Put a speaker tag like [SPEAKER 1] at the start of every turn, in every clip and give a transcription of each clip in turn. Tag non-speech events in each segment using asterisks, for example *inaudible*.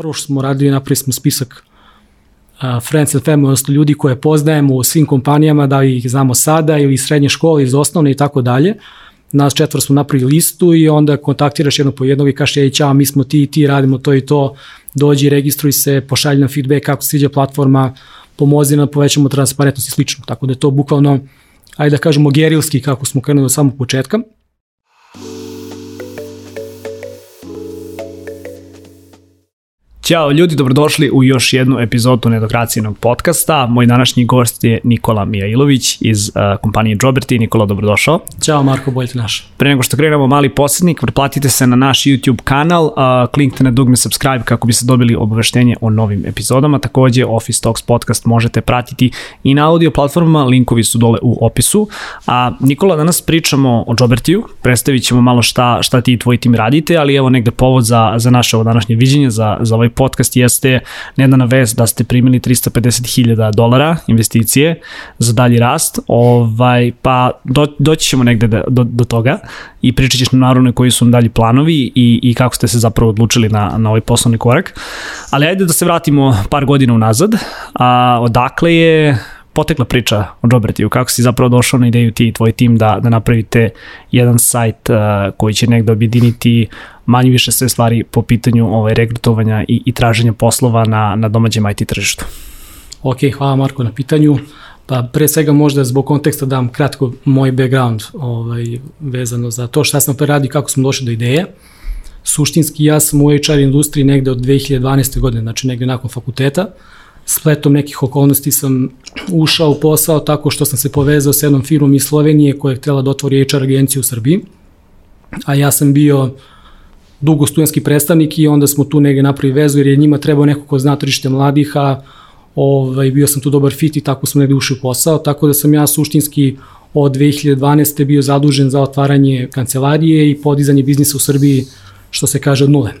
[SPEAKER 1] prvo što smo radili, napravili smo spisak uh, friends and family, odnosno ljudi koje poznajemo u svim kompanijama, da ih znamo sada ili iz srednje škole, iz osnovne i tako dalje. Nas četvr smo napravili listu i onda kontaktiraš jedno po jednog i kažeš, ej, čao, mi smo ti, ti radimo to i to, dođi, registruj se, pošalji nam feedback kako se sviđa platforma, pomozi nam, povećamo transparentnost i slično. Tako da je to bukvalno, ajde da kažemo, gerilski kako smo krenuli od samog početka.
[SPEAKER 2] Ćao ljudi, dobrodošli u još jednu epizodu Nedokracijenog podcasta. Moj današnji gost je Nikola Mijailović iz uh, kompanije Joberti. Nikola, dobrodošao.
[SPEAKER 1] Ćao Marko, bolje naš.
[SPEAKER 2] Pre nego što krenemo mali posrednik, pretplatite se na naš YouTube kanal, uh, kliknite na dugme subscribe kako biste dobili obaveštenje o novim epizodama. Takođe, Office Talks podcast možete pratiti i na audio platformama, linkovi su dole u opisu. A Nikola, danas pričamo o Jobertiju, predstavit ćemo malo šta, šta ti i tvoj tim radite, ali evo negde povod za, za naše ovo današnje viđenje, za, za ovaj podcast jeste nedana vest da ste primili 350.000 dolara investicije za dalji rast, ovaj, pa do, doći ćemo negde da, do, do toga i pričat ćeš nam naravno koji su dalji planovi i, i kako ste se zapravo odlučili na, na ovaj poslovni korak. Ali ajde da se vratimo par godina unazad. A, odakle je potekla priča o Jobretiju, kako si zapravo došao na ideju ti i tvoj tim da, da napravite jedan sajt uh, koji će negde objediniti manje više sve stvari po pitanju ovaj, regrutovanja i, i traženja poslova na, na domaćem IT tržištu.
[SPEAKER 1] Ok, hvala Marko na pitanju. Pa pre svega možda zbog konteksta dam kratko moj background ovaj, vezano za to šta sam pre radi, kako smo došli do ideje. Suštinski ja sam u HR industriji negde od 2012. godine, znači negde nakon fakulteta. Spletom nekih okolnosti sam ušao u posao tako što sam se povezao s jednom firmom iz Slovenije koja je htjela da otvori HR agenciju u Srbiji. A ja sam bio dugo studentski predstavnik i onda smo tu negde napravili vezu jer je njima trebao neko ko zna tržište mladih, a ovaj, bio sam tu dobar fit i tako smo negde ušli u posao, tako da sam ja suštinski od 2012. bio zadužen za otvaranje kancelarije i podizanje biznisa u Srbiji, što se kaže od nule.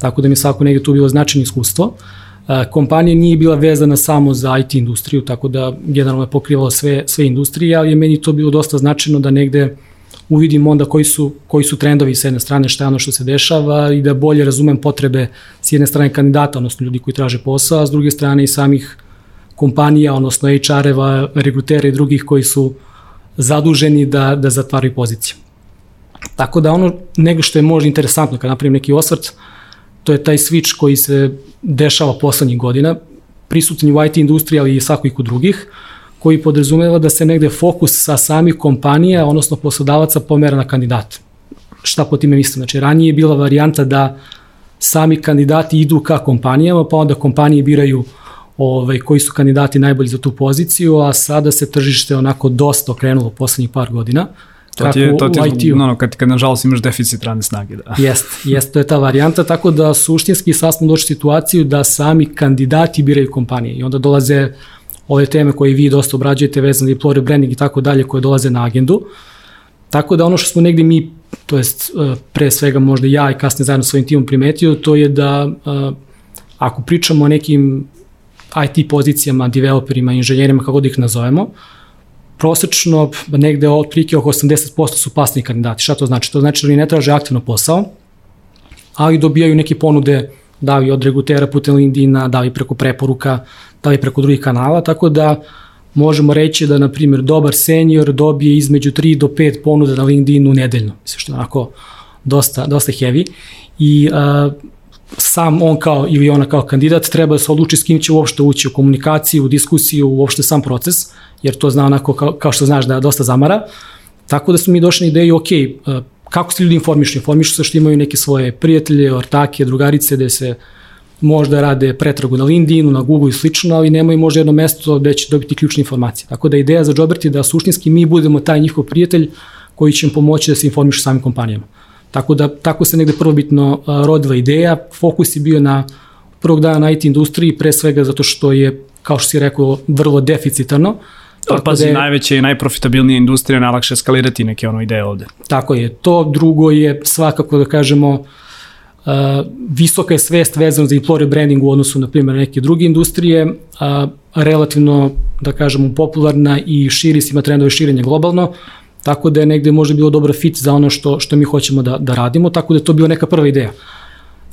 [SPEAKER 1] Tako da mi je svako negde tu bilo značajno iskustvo. Kompanija nije bila vezana samo za IT industriju, tako da generalno je pokrivalo sve, sve industrije, ali je meni to bilo dosta značajno da negde uvidim onda koji su, koji su trendovi s jedne strane, šta je ono što se dešava i da bolje razumem potrebe s jedne strane kandidata, odnosno ljudi koji traže posao, a s druge strane i samih kompanija, odnosno HR-eva, rekrutera i drugih koji su zaduženi da, da zatvaraju poziciju. Tako da ono nego što je možda interesantno kad napravim neki osvrt, to je taj switch koji se dešava poslednjih godina, prisutan u IT industriji, ali i svakoj kod drugih, koji podrazumeva da se negde fokus sa samih kompanija, odnosno poslodavaca, pomera na kandidate. Šta po time mislim? Znači, ranije je bila varijanta da sami kandidati idu ka kompanijama, pa onda kompanije biraju ovaj, koji su kandidati najbolji za tu poziciju, a sada se tržište onako dosta okrenulo poslednjih par godina.
[SPEAKER 2] To ti je, to ti je ono, kad, kad nažalost imaš deficit radne snage. Da.
[SPEAKER 1] Jest, jest, to je ta varijanta, tako da suštinski sad smo došli situaciju da sami kandidati biraju kompanije i onda dolaze ove teme koje vi dosta obrađujete vezane i employer branding i tako dalje koje dolaze na agendu. Tako da ono što smo negde mi, to jest e, pre svega možda ja i kasnije zajedno svojim timom primetio, to je da e, ako pričamo o nekim IT pozicijama, developerima, inženjerima, kako da ih nazovemo, prosečno negde otprilike oko 80% su pasni kandidati. Šta to znači? To znači da oni ne traže aktivno posao, ali dobijaju neke ponude da li od regutera putem LinkedIna, da li preko preporuka, da li preko drugih kanala, tako da možemo reći da, na primjer, dobar senior dobije između 3 do 5 ponuda na LinkedInu nedeljno, mislim što je onako dosta, dosta heavy i uh, sam on kao ili ona kao kandidat treba da se odluči s kim će uopšte ući u komunikaciju, u diskusiju, uopšte sam proces, jer to zna onako kao, kao što znaš da dosta zamara. Tako da smo mi došli na ideju, ok, kako se ljudi informišu? Informišu se što imaju neke svoje prijatelje, ortake, drugarice, gde se možda rade pretragu na LinkedInu, na Google i slično, ali nemaju možda jedno mesto gde će dobiti ključne informacije. Tako da ideja za Jobert je da suštinski mi budemo taj njihov prijatelj koji će im pomoći da se informišu samim kompanijama. Tako da tako se negde prvobitno rodila ideja, fokus je bio na prvog dana na IT industriji, pre svega zato što je, kao što si rekao, vrlo deficitarno,
[SPEAKER 2] Tako Pazi, da je, najveća i najprofitabilnija industrija, najlakše skalirati neke ono ideje ovde.
[SPEAKER 1] Tako je. To drugo je svakako da kažemo uh, visoka je svest vezana za employer branding u odnosu na primjer neke druge industrije, uh, relativno da kažemo popularna i širi se ima trendove širenja globalno, tako da je negde možda bilo dobar fit za ono što, što mi hoćemo da, da radimo, tako da je to bila neka prva ideja.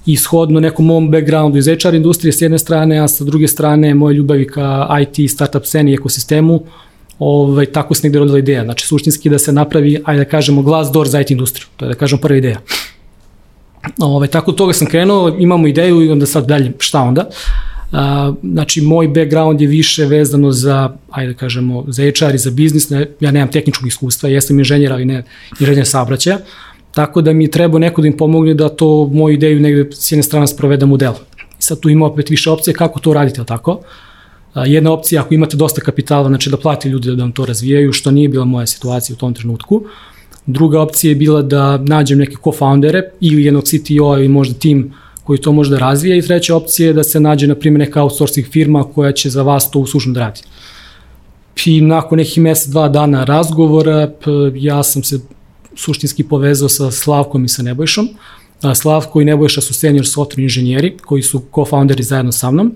[SPEAKER 1] ishodno nekom mom backgroundu iz HR industrije s jedne strane, a sa druge strane moje ljubavi ka IT, startup sceni i ekosistemu, ovaj, tako se negde rodila ideja. Znači, suštinski da se napravi, ajde da kažemo, glass door za IT industriju. To je da kažemo prva ideja. Ovaj, tako toga sam krenuo, imamo ideju i onda sad dalje, šta onda? A, znači, moj background je više vezano za, ajde da kažemo, za HR i za biznis. Ne, ja nemam tehničkog iskustva, jesam inženjer, ali ne inženjer saobraćaja. Tako da mi je trebao neko da im pomogne da to moju ideju negde s jedne strane sprovedem u delo. I sad tu ima opet više opcije kako to radite, tako? Jedna opcija, ako imate dosta kapitala, znači da plati ljudi da vam to razvijaju, što nije bila moja situacija u tom trenutku. Druga opcija je bila da nađem neke co-foundere ili jednog CTO ili možda tim koji to može da razvija i treća opcija je da se nađe, na primjer, neka outsourcing firma koja će za vas to uslužno da radi. I nakon nekih mesec, dva dana razgovora, ja sam se suštinski povezao sa Slavkom i sa Nebojšom. Slavko i Nebojša su senior software inženjeri koji su co-founderi zajedno sa mnom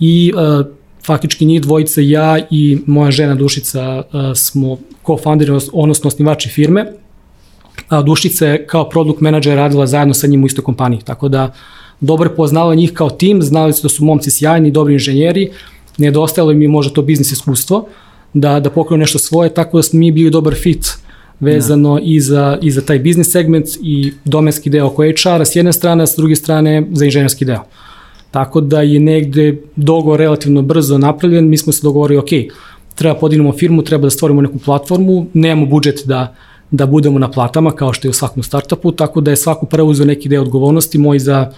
[SPEAKER 1] i uh, faktički njih dvojica, ja i moja žena Dušica uh, smo co-founderi, odnosno osnivači firme, a Dušica je kao product manager radila zajedno sa njim u istoj kompaniji, tako da dobro poznala njih kao tim, znali su da su momci sjajni, dobri inženjeri, nedostajalo im je možda to biznis iskustvo, da, da pokrenu nešto svoje, tako da smo mi bili dobar fit vezano da. i, za, i za taj biznis segment i domenski deo oko HR-a s jedne strane, a s druge strane za inženjerski deo. Tako da je negde dogovor relativno brzo napravljen, mi smo se dogovorili, ok, treba podignemo firmu, treba da stvorimo neku platformu, nemamo budžet da, da budemo na platama kao što je u svakom startupu, tako da je svako preuzeo neki deo odgovornosti, moj za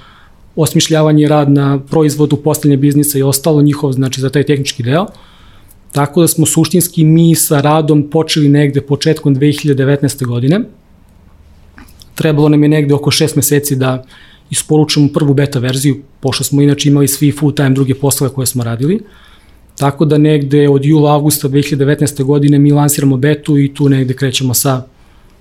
[SPEAKER 1] osmišljavanje rad na proizvodu, postavljanje biznisa i ostalo, njihov, znači za taj tehnički deo. Tako da smo suštinski mi sa radom počeli negde početkom 2019. godine. Trebalo nam je negde oko šest meseci da isporučimo prvu beta verziju, pošto smo inače imali svi full time druge poslove koje smo radili. Tako da negde od jula, augusta 2019. godine mi lansiramo betu i tu negde krećemo sa,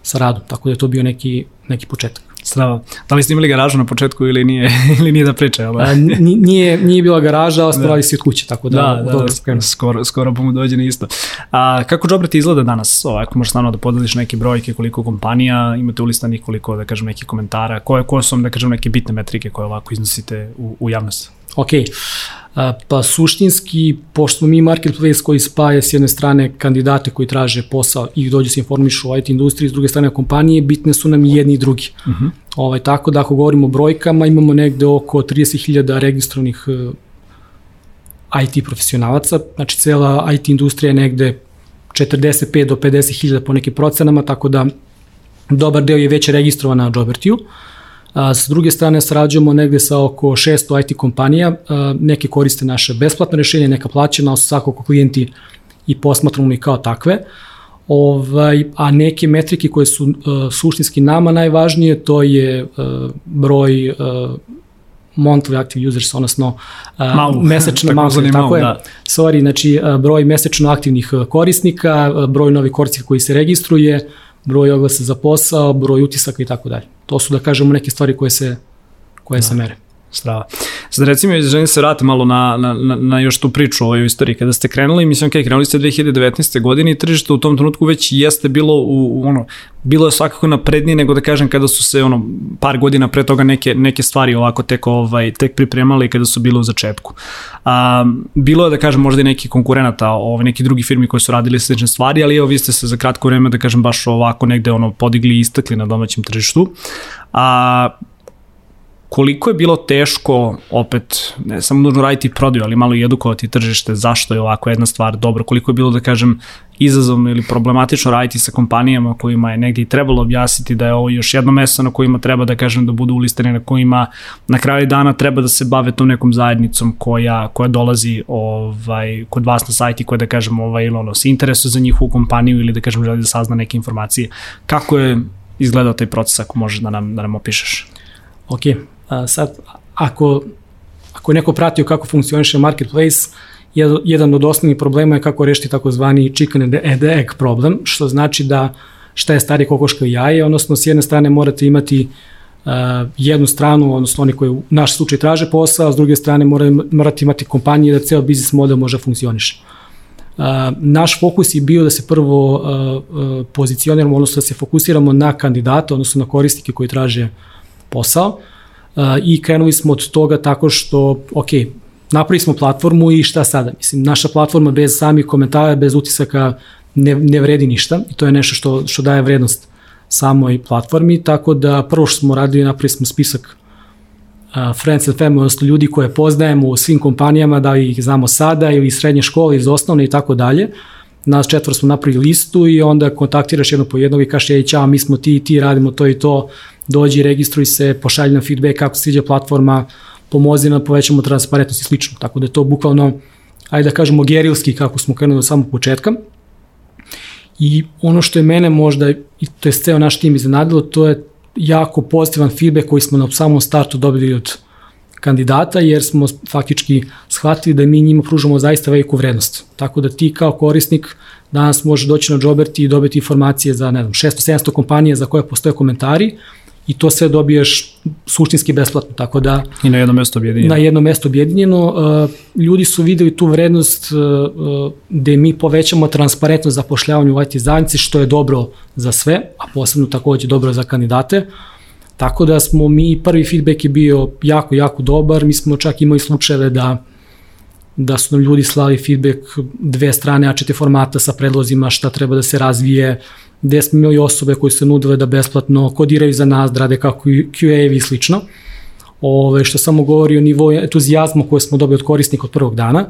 [SPEAKER 1] sa radom. Tako da je to bio neki, neki početak.
[SPEAKER 2] Strava. Da li ste imali garažu na početku ili nije, *laughs* ili nije da priča?
[SPEAKER 1] Ali? A, nije, nije bila garaža, ali da. se od kuće, tako da,
[SPEAKER 2] da, da, da skoro, skoro pa mu dođe na isto. A, kako Jobret izgleda danas? O, ako možeš naravno da podeliš neke brojke, koliko kompanija, imate ulistanih koliko, da kažem, neki komentara, koje, koje su vam, da kažem, neke bitne metrike koje ovako iznosite u, u javnost?
[SPEAKER 1] Ok, pa suštinski, pošto smo mi marketplace koji spaja s jedne strane kandidate koji traže posao i dođu se informišu o IT industriji, s druge strane kompanije, bitne su nam i jedni i drugi. Uh mhm. -huh. ovaj, tako da ako govorimo o brojkama, imamo negde oko 30.000 registrovanih e, IT profesionalaca, znači cela IT industrija je negde 45 do 50.000 po nekim procenama, tako da dobar deo je već registrovan na Jobertiju. Uh, s druge strane sarađujemo negde sa oko 600 IT kompanija, neke koriste naše besplatne rešenje, neka plaćena, svakako klijenti i posmatramo ih kao takve. Ovaj, a neke metrike koje su uh, suštinski nama najvažnije, to je uh, broj uh, monthly active users, odnosno uh, mesečno, *laughs*
[SPEAKER 2] tako,
[SPEAKER 1] tako, tako je, da. sorry, znači uh, broj mesečno aktivnih korisnika, uh, broj novih korisnika koji se registruje, broj oglasa za posao, broj utisaka i tako dalje. To su da kažemo neke stvari koje se koje da. se mere.
[SPEAKER 2] Strava. Sad recimo, želim se vratiti malo na, na, na, na još tu priču o ovoj istoriji. Kada ste krenuli, mislim, okay, krenuli ste 2019. godine i tržište u tom trenutku već jeste bilo u, u ono, bilo je svakako naprednije nego da kažem kada su se ono par godina pre toga neke, neke stvari ovako tek, ovaj, tek pripremali kada su bile u začepku. A, bilo je da kažem možda i neki konkurenata, ovaj, neki drugi firmi koji su radili slične stvari, ali evo vi ste se za kratko vreme da kažem baš ovako negde ono podigli i istakli na domaćem tržištu. A, koliko je bilo teško opet, ne samo nužno raditi prodaju, ali malo i edukovati tržište, zašto je ovako jedna stvar dobro, koliko je bilo da kažem izazovno ili problematično raditi sa kompanijama kojima je negdje i trebalo objasniti da je ovo još jedno mesto na kojima treba da kažem da budu ulistani, na kojima na kraju dana treba da se bave tom nekom zajednicom koja, koja dolazi ovaj, kod vas na sajti koja da kažem ovaj, ili ono, se interesuje za njihovu kompaniju ili da kažem želi da sazna neke informacije. Kako je izgledao taj proces ako možeš da nam, da nam opišeš?
[SPEAKER 1] Ok, A, sad, ako, ako je neko pratio kako funkcioniše marketplace, jedan od osnovnih problema je kako rešiti takozvani chicken and egg problem, što znači da šta je stari kokoška jaje, odnosno s jedne strane morate imati uh, jednu stranu, odnosno oni koji u naš slučaj traže posao, a s druge strane morate, morate imati kompanije da ceo biznis model može da funkcioniše. Uh, naš fokus je bio da se prvo uh, uh, pozicioniramo, odnosno da se fokusiramo na kandidata, odnosno na korisnike koji traže posao, i krenuli smo od toga tako što, ok, napravili smo platformu i šta sada? Mislim, naša platforma bez samih komentara, bez utisaka ne, ne vredi ništa i to je nešto što, što daje vrednost samoj platformi, tako da prvo što smo radili, napravili smo spisak uh, friends and family, odnosno ljudi koje poznajemo u svim kompanijama, da ih znamo sada ili iz srednje škole, iz osnovne i tako dalje. Nas četvr smo napravili listu i onda kontaktiraš jedno po jednog i kažeš, ej, čao, mi smo ti, ti radimo to i to, dođi, registruj se, pošalji nam feedback kako sviđa platforma, pomozi nam, povećamo transparentnost i slično. Tako da je to bukvalno, ajde da kažemo, gerilski kako smo krenuli od samog početka. I ono što je mene možda, i to je ceo naš tim iznenadilo, to je jako pozitivan feedback koji smo na samom startu dobili od kandidata, jer smo faktički shvatili da mi njima pružamo zaista veliku vrednost. Tako da ti kao korisnik danas možeš doći na Joberti i dobiti informacije za, ne znam, 600-700 kompanije za koje postoje komentari, i to sve dobiješ suštinski besplatno, tako da...
[SPEAKER 2] I na jedno mesto objedinjeno.
[SPEAKER 1] Na jedno mesto objedinjeno. Uh, ljudi su videli tu vrednost uh, uh, gde mi povećamo transparentnost zapošljavanja u IT zajednici, što je dobro za sve, a posebno takođe dobro za kandidate. Tako da smo mi, prvi feedback je bio jako, jako dobar, mi smo čak imali slučajeve da da su nam ljudi slali feedback dve strane A4 formata sa predlozima šta treba da se razvije, gde smo imali osobe koje se nudile da besplatno kodiraju za nas, da rade kako QA-evi i slično, ove, što samo govori o nivou entuzijazma koje smo dobili od korisnika od prvog dana,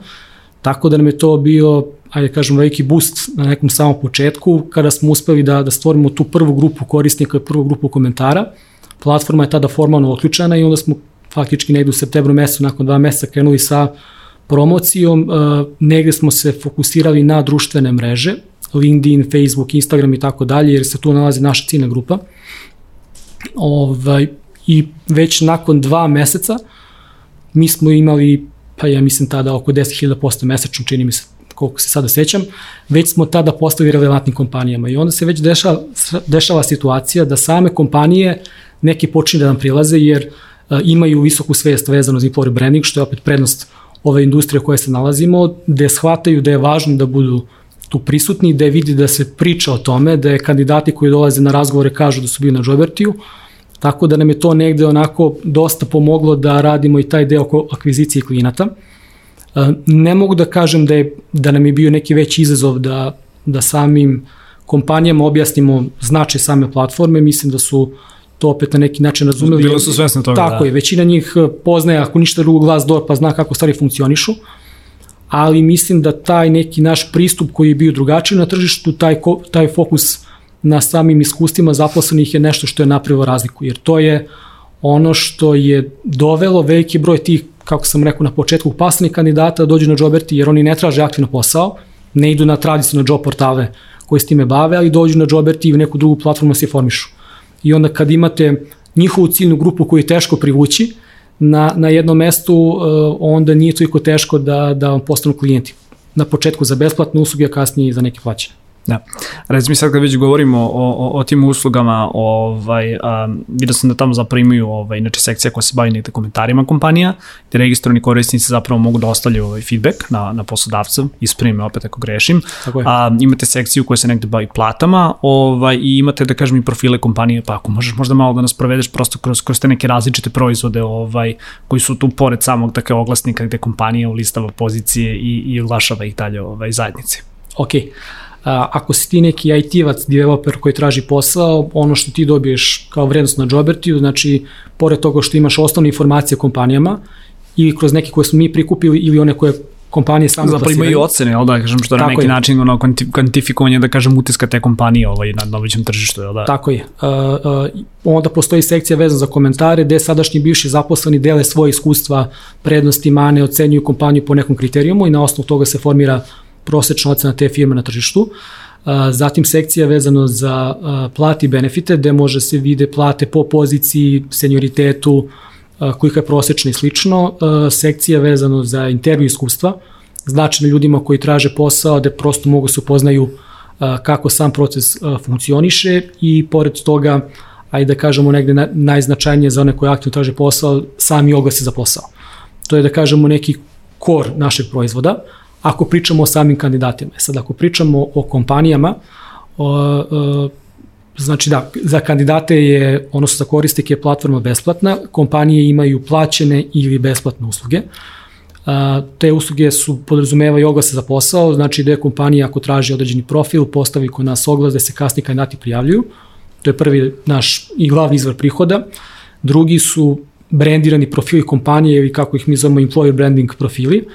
[SPEAKER 1] tako da nam je to bio, ajde da kažem, veliki boost na nekom samom početku, kada smo uspeli da, da stvorimo tu prvu grupu korisnika i prvu grupu komentara. Platforma je tada formalno otključena i onda smo faktički negde u septembru mesecu, nakon dva meseca, krenuli sa promocijom. Negde smo se fokusirali na društvene mreže, LinkedIn, Facebook, Instagram i tako dalje, jer se tu nalazi naša ciljna grupa. Ovaj, I već nakon dva meseca mi smo imali, pa ja mislim tada oko 10.000 posto mesečno, čini mi se koliko se sada sećam, već smo tada postali relevantnim kompanijama i onda se već dešava, dešava situacija da same kompanije neki počinju da nam prilaze jer a, imaju visoku svest vezano za employer branding, što je opet prednost ove industrije koje se nalazimo, gde shvataju da je važno da budu tu prisutni, da vidi da se priča o tome, da je kandidati koji dolaze na razgovore kažu da su bili na Jobertiju, tako da nam je to negde onako dosta pomoglo da radimo i taj deo oko akvizicije klijenata. E, ne mogu da kažem da, je, da nam je bio neki veći izazov da, da samim kompanijama objasnimo značaj same platforme, mislim da su to opet na neki način razumeli.
[SPEAKER 2] Bilo su svesne toga,
[SPEAKER 1] Tako
[SPEAKER 2] da.
[SPEAKER 1] je, većina njih poznaje, ako ništa drugo glas door, pa zna kako stvari funkcionišu. Ali mislim da taj neki naš pristup koji je bio drugačiji na tržištu, taj, taj fokus na samim iskustvima zaposlenih je nešto što je napravilo razliku, jer to je ono što je dovelo veliki broj tih, kako sam rekao na početku, pasnih kandidata da dođu na Joberti, jer oni ne traže aktivno posao, ne idu na tradicionalne job portale koji s time bave, ali dođu na Joberti i u neku drugu platformu da se formišu. I onda kad imate njihovu ciljnu grupu koju je teško privući, na, na jednom mestu, uh, onda nije toliko teško da, da vam postanu klijenti. Na početku za besplatne usluge, a kasnije za neke plaćene.
[SPEAKER 2] Da. Reci mi sad kad već govorimo o, o, o tim uslugama, ovaj, um, vidio sam da tamo zapravo imaju ovaj, inače sekcija koja se bavi nekde komentarima kompanija, gde registrovani korisnici zapravo mogu da ostavljaju ovaj feedback na, na poslodavca, isprime opet ako grešim.
[SPEAKER 1] Tako je.
[SPEAKER 2] A, imate sekciju koja se negde bavi platama ovaj, i imate da kažem i profile kompanije, pa ako možeš možda malo da nas provedeš prosto kroz, kroz te neke različite proizvode ovaj, koji su tu pored samog dakle, oglasnika gde kompanija ulistava pozicije i, i oglašava ih dalje ovaj, zajednici.
[SPEAKER 1] Ok. A, ako si ti neki IT-vac, developer koji traži posao, ono što ti dobiješ kao vrednost na Jobertiju, znači, pored toga što imaš osnovne informacije o kompanijama, ili kroz neke koje smo mi prikupili, ili one koje kompanije samo
[SPEAKER 2] Zapravo ima i ocene, jel da, kažem, što na neki je. način ono, kvantifikovanje, da kažem, utiska te kompanije ovaj, na novićem tržištu, jel da?
[SPEAKER 1] Tako je. Uh, uh, onda postoji sekcija vezana za komentare, gde sadašnji bivši zaposleni dele svoje iskustva, prednosti, mane, ocenjuju kompaniju po nekom kriterijumu i na osnovu toga se formira prosečna ocena te firme na tržištu. Zatim sekcija vezano za plati i benefite, gde može se vide plate po poziciji, senioritetu, kojih je prosečna i slično. Sekcija vezano za intervju iskustva, značajno ljudima koji traže posao, gde prosto mogu se upoznaju kako sam proces funkcioniše i pored toga, ajde da kažemo negde najznačajnije za one koji aktivno traže posao, sami oglasi za posao. To je da kažemo neki kor našeg proizvoda, ako pričamo o samim kandidatima. E sad, ako pričamo o kompanijama, o, o, Znači da, za kandidate je, odnosno za koristike je platforma besplatna, kompanije imaju plaćene ili besplatne usluge. te usluge su podrazumevaju oglase za posao, znači da je kompanija ako traži određeni profil, postavi kod nas oglas da se kasni kandidati prijavljuju. To je prvi naš i glavni izvor prihoda. Drugi su brendirani profili kompanije ili kako ih mi zovemo employer branding profili.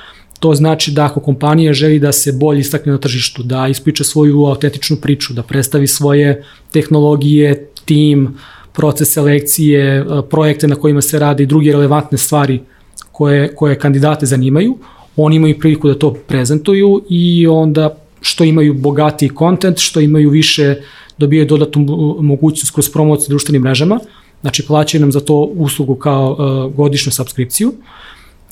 [SPEAKER 1] To znači da ako kompanija želi da se bolje istakne na tržištu, da ispriča svoju autentičnu priču, da predstavi svoje tehnologije, tim, proces selekcije, projekte na kojima se rade i druge relevantne stvari koje, koje kandidate zanimaju, oni imaju priliku da to prezentuju i onda što imaju bogatiji kontent, što imaju više, dobijaju dodatnu mogućnost kroz promociju društvenim mrežama, znači plaćaju nam za to uslugu kao uh, godišnju subskripciju.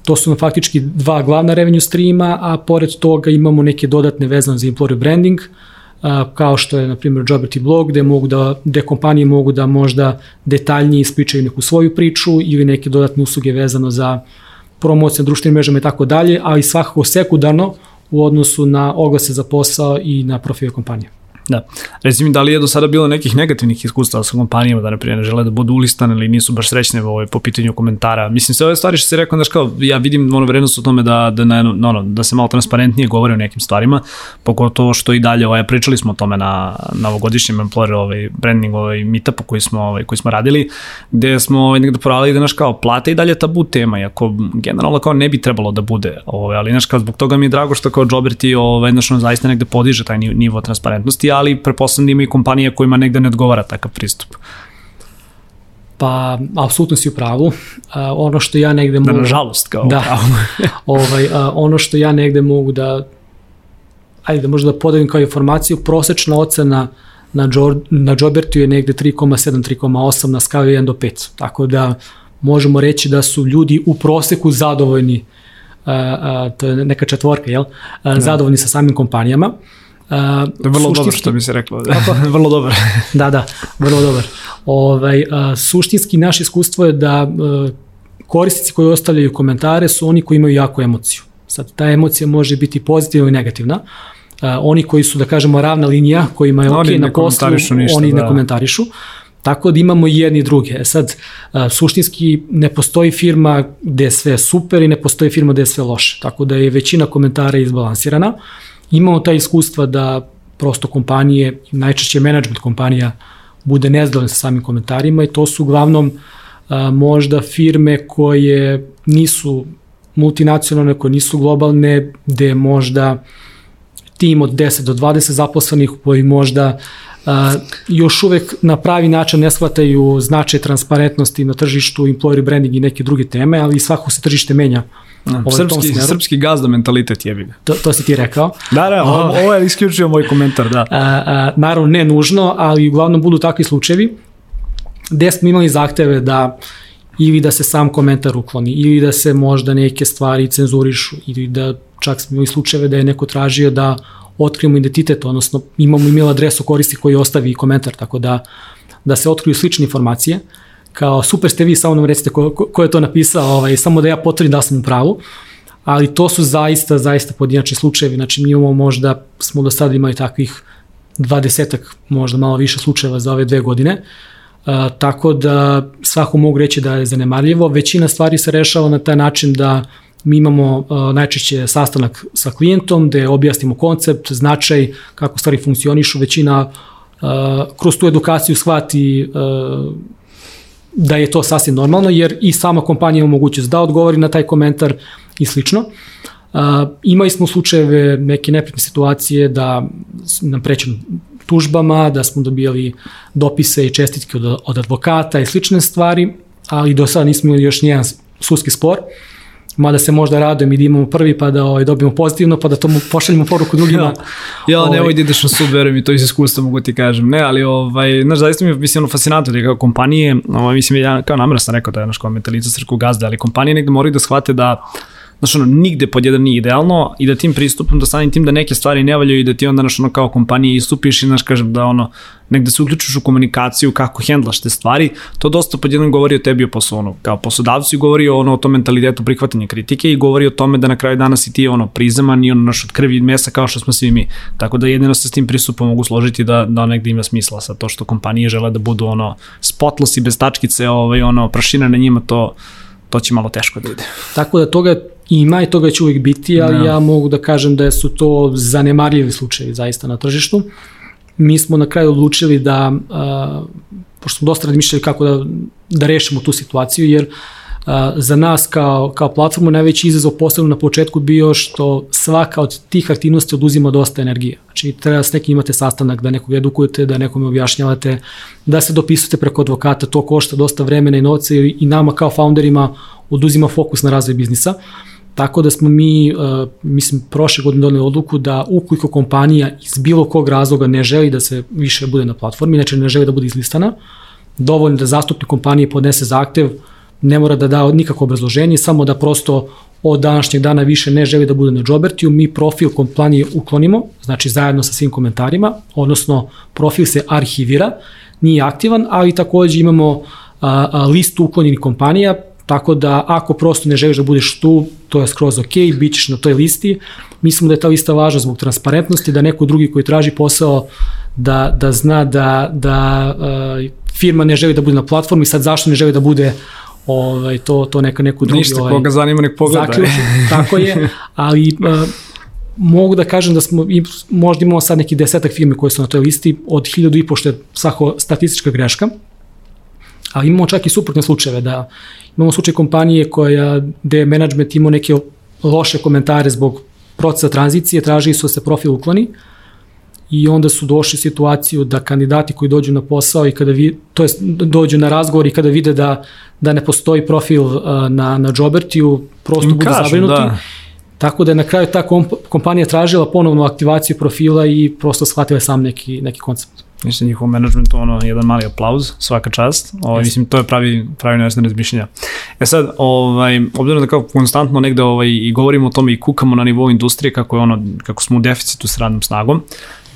[SPEAKER 1] To su faktički dva glavna revenue streama, a pored toga imamo neke dodatne vezane za employer branding, kao što je, na primjer, Joberty blog, gde, mogu da, gde kompanije mogu da možda detaljnije ispričaju neku svoju priču ili neke dodatne usluge vezano za promociju na društvenim mrežama i tako dalje, ali svakako sekundarno u odnosu na oglase za posao i na profile kompanije.
[SPEAKER 2] Da. Reci mi, da li je do sada bilo nekih negativnih iskustava sa kompanijama da, ne žele da budu ulistane ili nisu baš srećne ovaj, po pitanju komentara? Mislim, sve ove stvari što si rekao, znaš kao, ja vidim ono vrednost u tome da, da, na, ono, da se malo transparentnije govore o nekim stvarima, pogotovo što i dalje, ovaj, pričali smo o tome na, na ovogodišnjem employer ovaj, branding ovaj, meetupu koji smo, ovaj, koji smo radili, gde smo ovaj, negde poravali da, naš kao, plate i dalje tabu tema, iako generalno kao ne bi trebalo da bude, ovaj, ali, znaš, kao, zbog toga mi je drago što kao Jobber ti, ovaj, znaš, zaista negde podiže taj nivo transparentnosti, ali preposledno da ima i kompanije kojima negde ne odgovara takav pristup.
[SPEAKER 1] Pa, apsolutno si u pravu. Uh, ono što ja negde
[SPEAKER 2] mogu... Da, nažalost, kao
[SPEAKER 1] da, *laughs* ovaj, uh, ono što ja negde mogu da ajde da možda da podelim kao informaciju, prosečna ocena na, na Jobertu je negde 3,7, 3,8 na skali 1 do 5. Tako da možemo reći da su ljudi u proseku zadovoljni, uh, uh, to je neka četvorka, jel? Uh, zadovoljni sa samim kompanijama. Uh,
[SPEAKER 2] vrlo dobro što bi se reklo. vrlo dobro. *laughs*
[SPEAKER 1] da, da, vrlo dobar. Ovaj, uh, suštinski naše iskustvo je da uh, korisnici koji ostavljaju komentare su oni koji imaju jaku emociju. Sad, ta emocija može biti pozitivna i negativna. Uh, oni koji su, da kažemo, ravna linija, kojima je ok na poslu, ništa, oni da. ne komentarišu. Tako da imamo i jedni i druge. E sad, suštinski ne postoji firma gde je sve super i ne postoji firma gde je sve loše. Tako da je većina komentara izbalansirana. Uh, imamo ta iskustva da prosto kompanije, najčešće management kompanija, bude nezdovoljna sa samim komentarima i to su uglavnom a, možda firme koje nisu multinacionalne, koje nisu globalne, gde možda tim od 10 do 20 zaposlenih koji možda još uvek na pravi način ne shvataju značaj transparentnosti na tržištu, employer branding i neke druge teme, ali svako se tržište menja
[SPEAKER 2] ovaj, srpski, srpski gazda mentalitet jebi ga.
[SPEAKER 1] To, to si ti rekao.
[SPEAKER 2] Da, da, ovo, ovo je isključio moj komentar, da. A,
[SPEAKER 1] a, naravno, ne nužno, ali uglavnom budu takvi slučajevi gde smo imali zahteve da ili da se sam komentar ukloni, ili da se možda neke stvari cenzurišu, ili da čak smo imali slučajeve da je neko tražio da otkrijemo identitet, odnosno imamo email adresu koristi koji ostavi komentar, tako da, da se otkriju slične informacije. Uh, kao super ste vi, samo nam recite ko, ko, ko je to napisao, ovaj, samo da ja potvrdim da sam u pravu. Ali to su zaista, zaista podinačni slučajevi, znači mi imamo možda, smo do sada imali takvih dvadesetak, možda malo više slučajeva za ove dve godine, Uh, tako da svako mogu reći da je zanemarljivo. Većina stvari se rešava na taj način da mi imamo uh, najčešće sastanak sa klijentom gde objasnimo koncept, značaj, kako stvari funkcionišu. Većina uh, kroz tu edukaciju shvati uh, da je to sasvim normalno, jer i sama kompanija ima mogućnost da odgovori na taj komentar i slično. Imali smo slučajeve neke nepretne situacije da nam prećemo tužbama, da smo dobijali dopise i čestitke od, od advokata i slične stvari, ali do sada nismo imali još nijedan sudski spor. Uh, mada se možda radujem i da imamo prvi pa da ovaj, dobijemo pozitivno, pa da to mu pošaljemo poruku drugima. *laughs* ja,
[SPEAKER 2] ja ovaj. nemoj da ideš na sud, verujem i to iz iskustva mogu ti kažem. Ne, ali ovaj, znaš, zaista mi je mislim, ono fascinantno da kao kompanije, ovaj, mislim, ja kao namera sam rekao da je naš kao mentalica srku gazda, ali kompanije negde moraju da shvate da znaš, ono, nigde pod jedan nije idealno i da tim pristupom, da samim tim da neke stvari ne valjaju i da ti onda, znaš, ono, kao kompanija istupiš i, znaš, kažem, da, ono, negde se uključiš u komunikaciju kako hendlaš te stvari, to dosta pod jednom govori o tebi o poslu, ono, kao poslodavcu i govori o, ono, o tom mentalitetu prihvatanja kritike i govori o tome da na kraju dana si ti, ono, prizeman i ono, naš od krvi i mesa kao što smo svi mi. Tako da jedino se s tim pristupom mogu složiti da, da negde ima smisla sa to što kompanije žele da budu, ono, spotless i bez tačkice, ovaj, ono, prašina na njima, to, to će malo teško da ide.
[SPEAKER 1] Tako da toga ima i toga će uvijek biti, ali no. Da. ja mogu da kažem da su to zanemarljivi slučajevi zaista na tržištu. Mi smo na kraju odlučili da, a, pošto smo dosta razmišljali kako da, da rešimo tu situaciju, jer a, za nas kao, kao platformu najveći izazov posebno na početku bio što svaka od tih aktivnosti oduzima dosta energije. Znači treba s nekim imate sastanak, da nekog edukujete, da nekome objašnjavate, da se dopisujete preko advokata, to košta dosta vremena i novca i nama kao founderima oduzima fokus na razvoj biznisa. Tako da smo mi, uh, mislim, prošle godine doneli odluku da ukoliko kompanija iz bilo kog razloga ne želi da se više bude na platformi, znači ne želi da bude izlistana, dovoljno da zastupnik kompanije podnese zahtev, ne mora da da nikako obrazloženje, samo da prosto od današnjeg dana više ne želi da bude na Jobertiju, mi profil kompanije uklonimo, znači zajedno sa svim komentarima, odnosno profil se arhivira, nije aktivan, ali takođe imamo a, a, listu uklonjenih kompanija, Tako da ako prosto ne želiš da budeš tu, to je skroz ok, bit ćeš na toj listi. Mislimo da je ta lista važna zbog transparentnosti, da neko drugi koji traži posao da, da zna da, da uh, firma ne želi da bude na platformi, sad zašto ne želi da bude ovaj, to, to neka neku drugi...
[SPEAKER 2] Ništa, ovaj, koga zanima nek pogleda. Zaključ,
[SPEAKER 1] tako je, ali uh, mogu da kažem da smo, možda imamo sad neki desetak firme koje su na toj listi, od hiljadu i pošto je svako statistička greška, ali imamo čak i suprotne slučajeve da Imamo slučaj kompanije koja, gde je management imao neke loše komentare zbog procesa tranzicije, tražili su da se profil ukloni i onda su došli u situaciju da kandidati koji dođu na posao i kada vi, to jest dođu na razgovor i kada vide da, da ne postoji profil uh, na, na Jobertiju, prosto budu zabrinuti. Da. Tako da je na kraju ta komp kompanija tražila ponovnu aktivaciju profila i prosto shvatila sam neki, neki koncept.
[SPEAKER 2] Mislim, njihov management, ono, jedan mali aplauz, svaka čast. Ovaj, mislim, to je pravi, pravi način razmišljenja. E sad, ovaj, obzirom da kao konstantno negde ovaj, i govorimo o tome i kukamo na nivou industrije kako je ono, kako smo u deficitu s radnom snagom,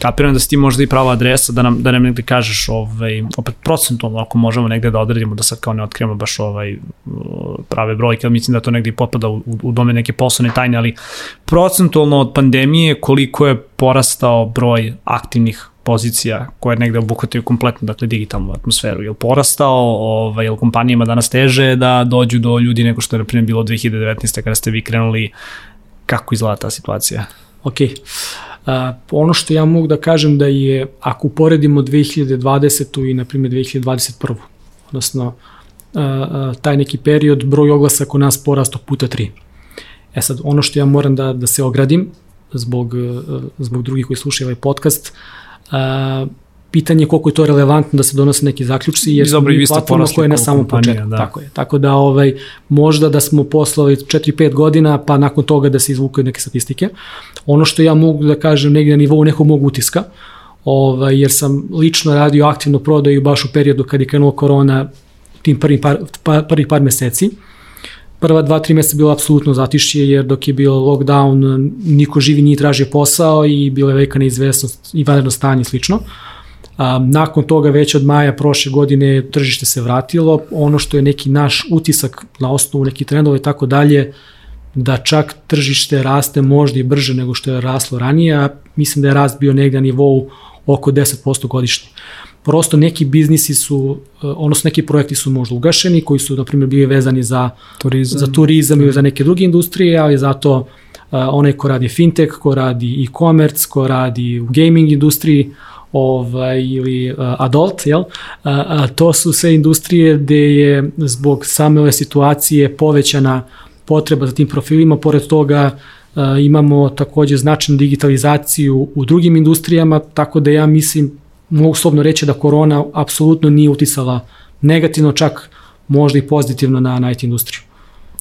[SPEAKER 2] kapiram da si ti možda i prava adresa da nam, da nam negde kažeš ovaj, opet procentualno ako možemo negde da odredimo da sad kao ne otkrijemo baš ovaj, prave brojke, ali mislim da to negde i potpada u, u dome neke poslovne tajne, ali procentualno od pandemije koliko je porastao broj aktivnih pozicija koje negde obuhvataju kompletno dakle, digitalnu atmosferu. Je li porastao, ovaj, je li kompanijama danas teže da dođu do ljudi nego što je, na primjer, bilo 2019. kada ste vi krenuli, kako izgleda ta situacija?
[SPEAKER 1] Ok. A, ono što ja mogu da kažem da je, ako uporedimo 2020. i, na primjer, 2021. odnosno, a, taj neki period, broj oglasa kod nas porasto puta 3. E sad, ono što ja moram da, da se ogradim, zbog, zbog drugih koji slušaju ovaj podcast, a, pitanje koliko je to relevantno da se donose neki zaključci jer smo mi platforma koja je na samom početku. Da. Tako je. Tako da ovaj, možda da smo poslali 4-5 godina pa nakon toga da se izvukaju neke statistike. Ono što ja mogu da kažem negde na nivou nekog mog utiska, ovaj, jer sam lično radio aktivno prodaju baš u periodu kad je krenula korona tim prvih par, par, prvih par meseci. Prva dva, tri meseca bilo apsolutno zatišće jer dok je bio lockdown niko živi nije tražio posao i bila je velika neizvesnost i vanredno stanje i slično. Nakon toga već od maja prošle godine tržište se vratilo, ono što je neki naš utisak na osnovu neki trendova i tako dalje, da čak tržište raste možda i brže nego što je raslo ranije, a mislim da je rast bio negde na nivou oko 10% godišnje. Prosto neki biznisi su, odnosno neki projekti su možda ugašeni, koji su, na primjer, bili vezani za turizam, za turizam ili za neke druge industrije, ali zato uh, onaj ko radi fintech, ko radi e-commerce, ko radi u gaming industriji, ovaj, ili uh, adult, jel? A, to su sve industrije gde je zbog same ove situacije povećana potreba za tim profilima, pored toga uh, imamo takođe značajnu digitalizaciju u drugim industrijama, tako da ja mislim, mogu slobno reći da korona apsolutno nije utisala negativno, čak možda i pozitivno na, na IT industriju.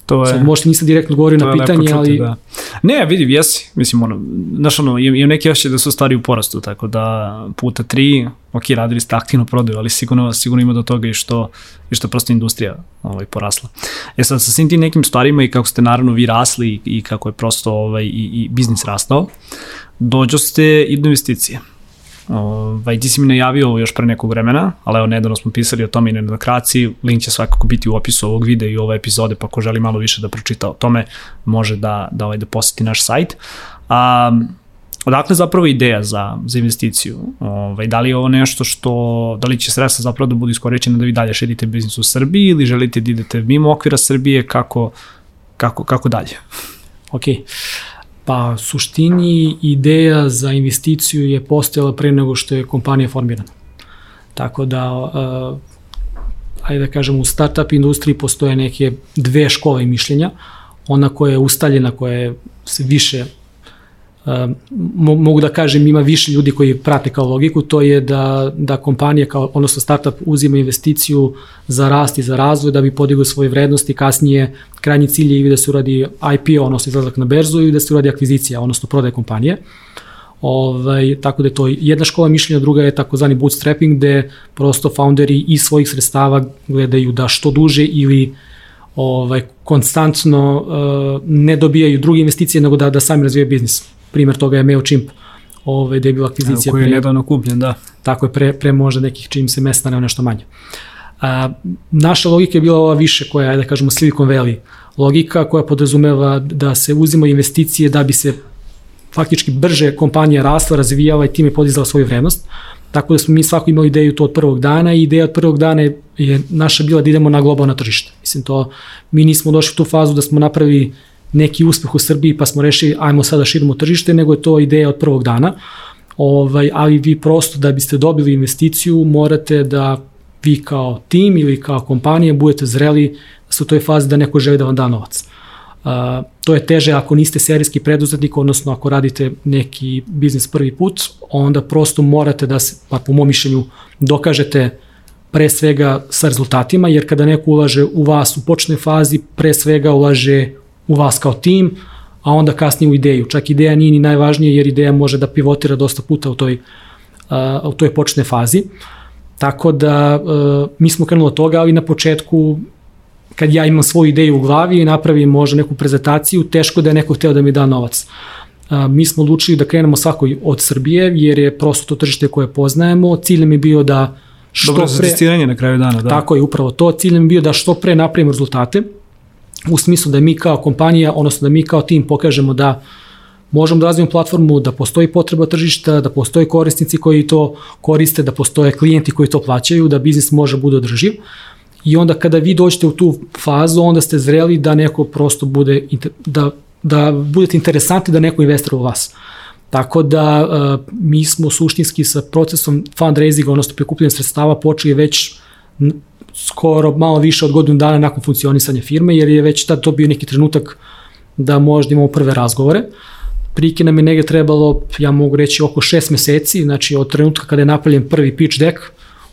[SPEAKER 1] To je, Sad, možda nisam direktno govorio na pitanje, čuti, ali... Da.
[SPEAKER 2] Ne, vidi, jesi. Mislim, ono, znaš, ono, imam neki osjećaj da su stvari u porastu, tako da puta tri, ok, radili ste aktivno prodaju, ali sigurno, sigurno ima do toga i što, i što prosto industrija ovaj, porasla. E sad, sa svim tim nekim stvarima i kako ste naravno vi rasli i, i kako je prosto ovaj, i, i biznis rastao, dođo ste i do investicije. Ovaj, ti si mi najavio ovo još pre nekog vremena, ali evo nedavno smo pisali o tome i na demokraciji, link će svakako biti u opisu ovog videa i ove epizode, pa ko želi malo više da pročita o tome, može da, da, ovaj, da poseti naš sajt. A, odakle zapravo ideja za, za investiciju? Ovaj, da li je ovo nešto što, da li će sredstva zapravo da budu iskoričene da vi dalje šedite biznis u Srbiji ili želite da idete mimo okvira Srbije, kako, kako, kako dalje?
[SPEAKER 1] Ok. Pa suštini ideja za investiciju je postojala pre nego što je kompanija formirana. Tako da, uh, ajde da kažem, u startup industriji postoje neke dve škole mišljenja. Ona koja je ustaljena, koja je se mogu da kažem ima više ljudi koji prate kao logiku, to je da, da kompanija kao, odnosno startup uzima investiciju za rast i za razvoj da bi podigao svoje vrednosti, kasnije krajnji cilj je da se uradi IPO, odnosno izlazak na berzu i da se uradi akvizicija, odnosno prodaje kompanije. Ovaj, tako da je to jedna škola mišljenja, druga je takozvani bootstrapping gde prosto founderi iz svojih sredstava gledaju da što duže ili ovaj konstantno uh, ne dobijaju druge investicije nego da da sami razvijaju biznis primer toga je MailChimp, ove, gde je bila akvizicija.
[SPEAKER 2] Koji je nedavno kupljen, da.
[SPEAKER 1] Tako je, pre, pre možda nekih čim se mesta ne nešto manje. A, naša logika je bila ova više koja je, da kažemo, Silicon Valley logika koja podrazumeva da se uzima investicije da bi se faktički brže kompanija rasla, razvijala i time podizala svoju vrednost. Tako da smo mi svako imali ideju to od prvog dana i ideja od prvog dana je, je naša bila da idemo na globalno tržište. Mislim to, mi nismo došli u tu fazu da smo napravili neki uspeh u Srbiji pa smo rešili ajmo sada da širimo tržište, nego je to ideja od prvog dana. Ovaj, ali vi prosto da biste dobili investiciju morate da vi kao tim ili kao kompanija budete zreli da su u toj fazi da neko želi da vam da novac. Uh, to je teže ako niste serijski preduzetnik, odnosno ako radite neki biznis prvi put, onda prosto morate da se, pa po mom mišljenju, dokažete pre svega sa rezultatima, jer kada neko ulaže u vas u počnoj fazi, pre svega ulaže u vas kao tim, a onda kasnije u ideju. Čak ideja nije ni najvažnija jer ideja može da pivotira dosta puta u toj, u toj počne fazi. Tako da uh, mi smo krenuli od toga, ali na početku kad ja imam svoju ideju u glavi i napravim možda neku prezentaciju, teško da je neko hteo da mi da novac. Uh, mi smo odlučili da krenemo svako od Srbije, jer je prosto to tržište koje poznajemo. Cilj nam je bio da
[SPEAKER 2] što Dobro pre... Dobro na kraju dana, da.
[SPEAKER 1] Tako je, upravo to. Cilj nam je bio da što pre napravimo rezultate u smislu da mi kao kompanija, odnosno da mi kao tim pokažemo da možemo da razvijemo platformu, da postoji potreba tržišta, da postoje korisnici koji to koriste, da postoje klijenti koji to plaćaju, da biznis može bude održiv. I onda kada vi dođete u tu fazu, onda ste zreli da neko prosto bude, da, da budete interesantni da neko investira u vas. Tako da uh, mi smo suštinski sa procesom fundraisinga, odnosno prikupljanja sredstava počeli već skoro malo više od godinu dana nakon funkcionisanja firme, jer je već tad to bio neki trenutak da možda imamo prve razgovore. Prike nam je negde trebalo, ja mogu reći, oko šest meseci, znači od trenutka kada je napravljen prvi pitch deck,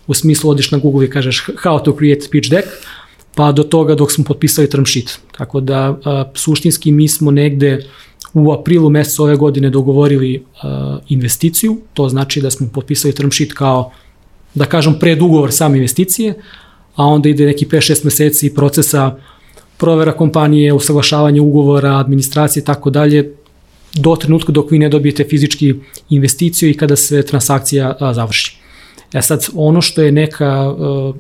[SPEAKER 1] u smislu odiš na Google i kažeš how to create pitch deck, pa do toga dok smo potpisali term sheet. Tako da a, suštinski mi smo negde u aprilu mesecu ove godine dogovorili a, investiciju, to znači da smo potpisali term sheet kao da kažem predugovor same investicije, a onda ide neki 5-6 meseci procesa provera kompanije, usaglašavanje ugovora, administracije i tako dalje, do trenutka dok vi ne dobijete fizički investiciju i kada se transakcija a, završi. E sad, ono što je neka, a,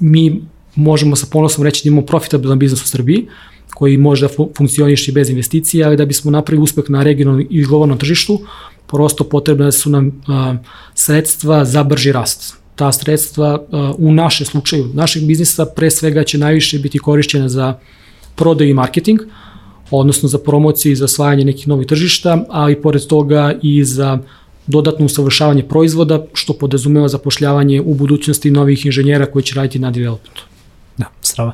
[SPEAKER 1] mi možemo sa ponosom reći da imamo profitabilan biznis u Srbiji, koji može da funkcioniš i bez investicija, ali da bismo napravili uspeh na regionalnom i globalnom tržištu, prosto potrebne su nam a, sredstva za brži rast ta sredstva uh, u našem slučaju, našeg biznisa pre svega će najviše biti korišćena za prodaju i marketing, odnosno za promociju i za osvajanje nekih novih tržišta, ali pored toga i za dodatno usavršavanje proizvoda, što podrazumeva zapošljavanje u budućnosti novih inženjera koji će raditi na developmentu.
[SPEAKER 2] Strava.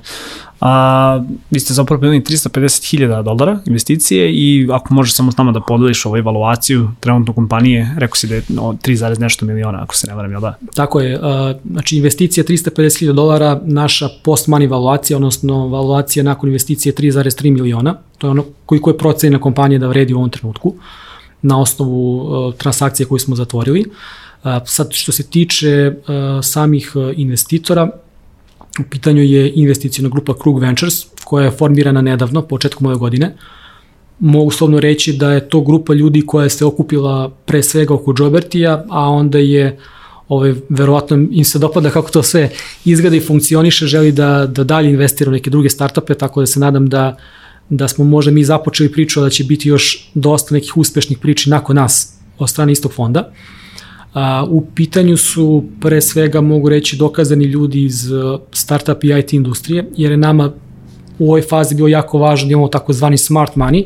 [SPEAKER 2] A, vi ste zapravo primili 350.000 dolara investicije i ako možeš samo s nama da podeliš ovu evaluaciju trenutno kompanije, rekao si da je no, 3, nešto miliona, ako se ne varam, jel da?
[SPEAKER 1] Tako je. A, znači, investicija 350.000 dolara, naša post-money evaluacija, odnosno evaluacija nakon investicije 3,3 miliona. To je ono koliko je procenjena kompanija da vredi u ovom trenutku na osnovu transakcije koju smo zatvorili. Sad, što se tiče samih investitora, U pitanju je investicijona grupa Krug Ventures, koja je formirana nedavno, početkom ove godine. Mogu slovno reći da je to grupa ljudi koja se okupila pre svega oko Jobertija, a onda je ovaj, verovatno im se dopada kako to sve izgleda i funkcioniše, želi da, da dalje investira u neke druge startupe, tako da se nadam da, da smo možda mi započeli priču, da će biti još dosta nekih uspešnih priči nakon nas od strane istog fonda. Uh, A, u pitanju su pre svega mogu reći dokazani ljudi iz uh, startup i IT industrije, jer je nama u ovoj fazi bilo jako važno da imamo takozvani smart money,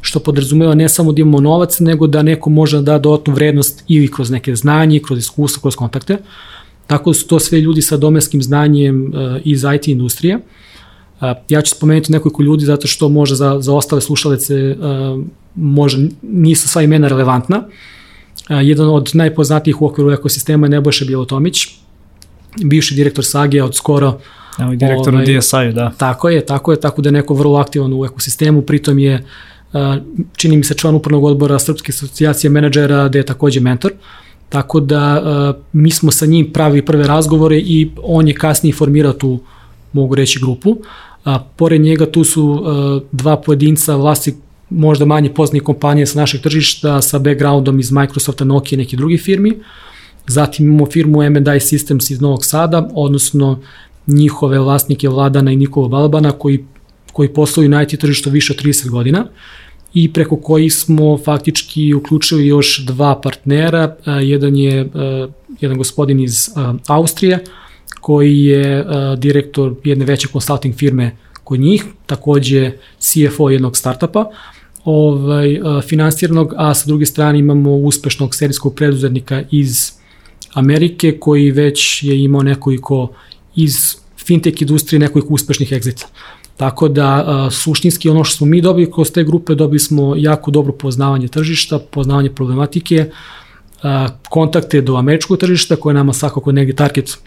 [SPEAKER 1] što podrazumeva ne samo da imamo novac, nego da neko može da da dodatnu vrednost ili kroz neke znanje, kroz iskustvo, kroz kontakte. Tako da su to sve ljudi sa domenskim znanjem uh, iz IT industrije. Uh, ja ću spomenuti nekoliko ljudi zato što može za, za ostale slušalice može, nisu sva imena relevantna. Uh, jedan od najpoznatijih u okviru ekosistema je Nebojša Bjelotomić, bivši direktor Sage od skoro
[SPEAKER 2] Evo direktor ovaj, u DSI-u, da.
[SPEAKER 1] Tako je, tako je, tako da je neko vrlo aktivan u ekosistemu, pritom je čini mi se član upravnog odbora Srpske asocijacije menadžera, gde je takođe mentor. Tako da mi smo sa njim pravili prve razgovore i on je kasnije formirao tu, mogu reći, grupu. A, pored njega tu su dva pojedinca vlasti možda manje poznije kompanije sa našeg tržišta sa backgroundom iz Microsofta, Nokia i nekih drugih firmi. Zatim imamo firmu M&I Systems iz Novog Sada, odnosno njihove vlasnike Vladana i Nikola Balabana koji, koji posluju na IT tržištu više od 30 godina i preko kojih smo faktički uključili još dva partnera. Jedan je jedan gospodin iz Austrije koji je direktor jedne veće consulting firme kod njih, takođe CFO jednog startupa, ovaj, finansiranog, a sa druge strane imamo uspešnog serijskog preduzetnika iz Amerike koji već je imao nekoliko iz fintech industrije nekoliko uspešnih egzita. Tako da a, suštinski ono što smo mi dobili kroz te grupe, dobili smo jako dobro poznavanje tržišta, poznavanje problematike, a, kontakte do američkog tržišta koje nama svakako negdje target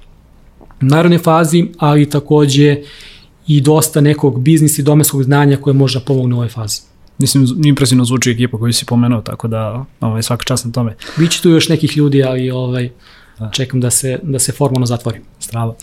[SPEAKER 1] naravne fazi, ali takođe i dosta nekog biznis i domenskog znanja koje može da pomogne u ovoj fazi.
[SPEAKER 2] Mislim, impresivno zvuči ekipa koju si pomenuo, tako da ovaj, svaka čast na tome.
[SPEAKER 1] Biće tu još nekih ljudi, ali ovaj, da. čekam da se, da se formalno zatvori.
[SPEAKER 2] Strava.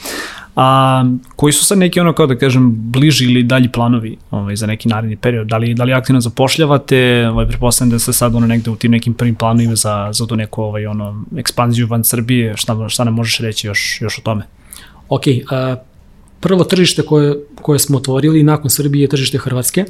[SPEAKER 2] A koji su sad neki ono kao da kažem bliži ili dalji planovi ovaj, za neki naredni period? Da li, da li aktivno zapošljavate? Ovaj, prepostavljam da se sad ono negde u tim nekim prvim planovima za, za tu neku ovaj, ono, ekspanziju van Srbije. Šta, šta nam možeš reći još, još o tome?
[SPEAKER 1] Ok, uh, prvo tržište koje, koje smo otvorili nakon Srbije je tržište Hrvatske.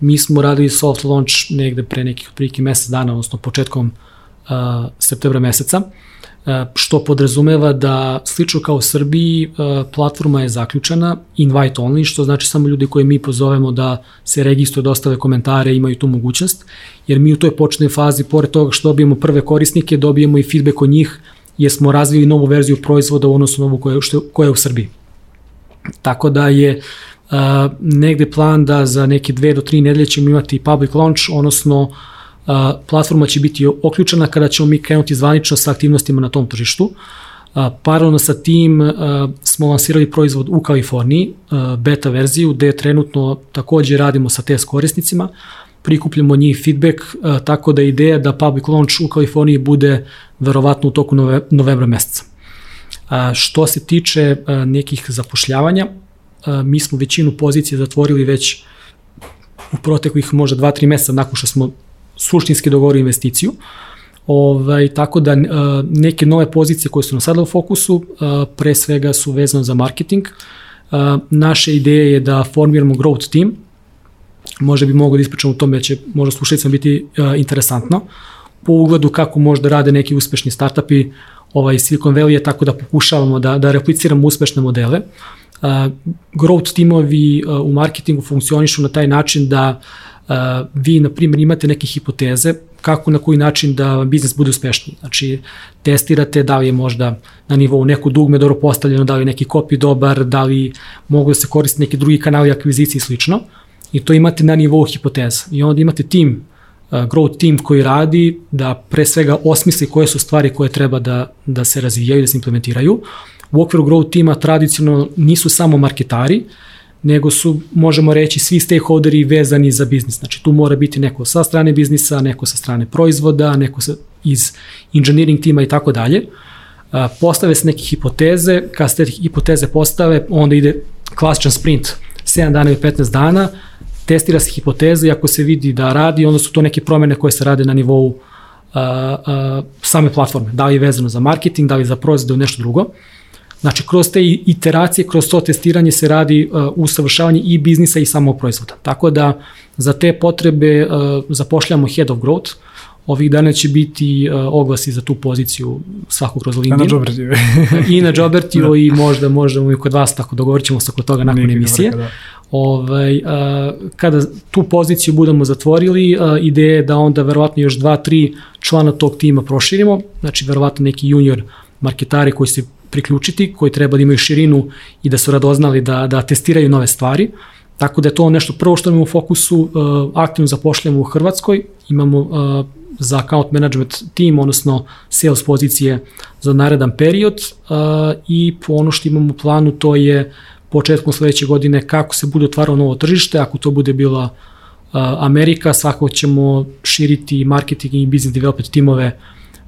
[SPEAKER 1] Mi smo radili soft launch negde pre nekih otprilike mesec dana, odnosno početkom uh, septembra meseca, uh, što podrazumeva da slično kao u Srbiji uh, platforma je zaključena invite only, što znači samo ljudi koje mi pozovemo da se registruju, dostave da komentare, imaju tu mogućnost, jer mi u toj početnoj fazi, pored toga što dobijemo prve korisnike, dobijemo i feedback od njih, jer smo razvili novu verziju proizvoda u odnosu na ovu koja, koja je u Srbiji. Tako da je negde plan da za neke dve do tri nedelje ćemo imati public launch, odnosno platforma će biti oključena kada ćemo mi krenuti zvanično sa aktivnostima na tom tržištu. Uh, paralelno sa tim smo lansirali proizvod u Kaliforniji, beta verziju, gde trenutno takođe radimo sa test korisnicima, prikupljamo njih feedback, tako da ideja da public launch u Kaliforniji bude verovatno u toku nove, novembra meseca. A, što se tiče nekih zapošljavanja, mi smo većinu pozicije zatvorili već u proteklih možda 2-3 meseca nakon što smo suštinski dogovorili investiciju. Ovaj, tako da neke nove pozicije koje su nam sada u fokusu, pre svega su vezane za marketing. Naša ideja je da formiramo growth team, možda bi mogo da ispričam u tome da će možda slušalicama biti interesantno, po ugledu kako možda rade neki uspešni startupi ovaj Silicon Valley tako da pokušavamo da, da repliciramo uspešne modele. Uh, growth timovi u marketingu funkcionišu na taj način da vi, na primjer, imate neke hipoteze, kako na koji način da biznis bude uspešniji. Znači, testirate da li je možda na nivou neku dugme dobro postavljeno, da li je neki kopi dobar, da li mogu da se koriste neki drugi kanali akvizicije i slično. I to imate na nivou hipoteza. I onda imate tim, growth team koji radi da pre svega osmisli koje su stvari koje treba da, da se razvijaju, da se implementiraju. U okviru growth tima tradicionalno nisu samo marketari, nego su, možemo reći, svi stakeholderi vezani za biznis. Znači, tu mora biti neko sa strane biznisa, neko sa strane proizvoda, neko sa, iz engineering tima i tako dalje. Postave se neke hipoteze, kad se te hipoteze postave, onda ide klasičan sprint, 7 dana ili 15 dana, testira se hipoteza i ako se vidi da radi, onda su to neke promene koje se rade na nivou uh, uh, same platforme. Da li je vezano za marketing, da li je za proizvode ili nešto drugo. Znači, kroz te iteracije, kroz to testiranje se radi uh, usavršavanje i biznisa i samog proizvoda. Tako da za te potrebe uh, zapošljamo head of growth, Ovih dana će biti uh, oglasi za tu poziciju svakog kroz LinkedIn.
[SPEAKER 2] Na Jobertiju. *laughs*
[SPEAKER 1] I na Jobertiju *laughs* da. i možda, možda i kod vas, tako dogovorit ćemo se oko toga nakon Nikak emisije. Vrka, da. Ovaj, uh, kada tu poziciju budemo zatvorili, uh, ideja je da onda verovatno još dva, tri člana tog tima proširimo, znači verovatno neki junior marketari koji se priključiti, koji treba da imaju širinu i da su radoznali da, da testiraju nove stvari. Tako da je to nešto prvo što imamo u fokusu, uh, aktivno zapošljamo u Hrvatskoj, imamo uh, za account management team, odnosno sales pozicije za naredan period uh, i po ono što imamo u planu to je početkom sledeće godine kako se bude otvarao novo tržište, ako to bude bila uh, Amerika, svako ćemo širiti marketing i business development timove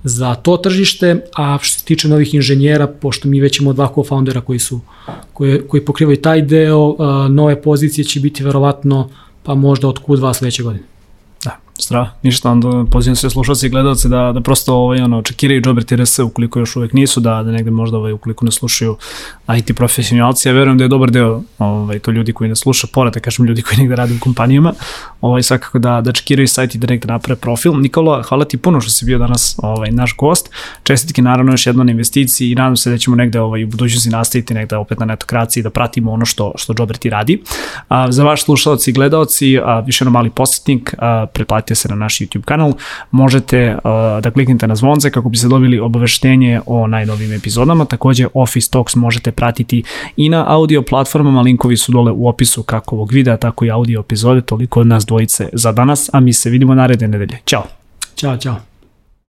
[SPEAKER 1] za to tržište, a što se tiče novih inženjera, pošto mi već imamo dva co-foundera koji su koji, koji pokrivaju taj deo, nove pozicije će biti verovatno pa možda od Q2 sledeće godine.
[SPEAKER 2] Strah, ništa, onda pozivam sve slušalci i gledalce da, da prosto ovaj, ono, čekiraju Jobert RS ukoliko još uvek nisu, da, da negde možda ovaj, ukoliko ne slušaju IT profesionalci, ja verujem da je dobar deo ovaj, to ljudi koji ne sluša, pored da kažem ljudi koji negde rade u kompanijama, ovaj, svakako da, da čekiraju sajt i da negde naprave profil. Nikola, hvala ti puno što si bio danas ovaj, naš gost, čestitke naravno još jedno na investiciji i nadam se da ćemo negde ovaj, u budućnosti nastaviti negde opet na netokraciji da pratimo ono što, što Jobert radi. A, za vaš slušalci i gledalci, a, više na mali posjetnik, a, se na naš YouTube kanal, možete uh, da kliknete na zvonce kako bi se dobili obaveštenje o najnovim epizodama. Takođe Office Talks možete pratiti i na audio platformama, linkovi su dole u opisu kako ovog videa, tako i audio epizode. Toliko od nas dvojice za danas, a mi se vidimo naredne nedelje. Ćao!
[SPEAKER 1] Ćao, čao!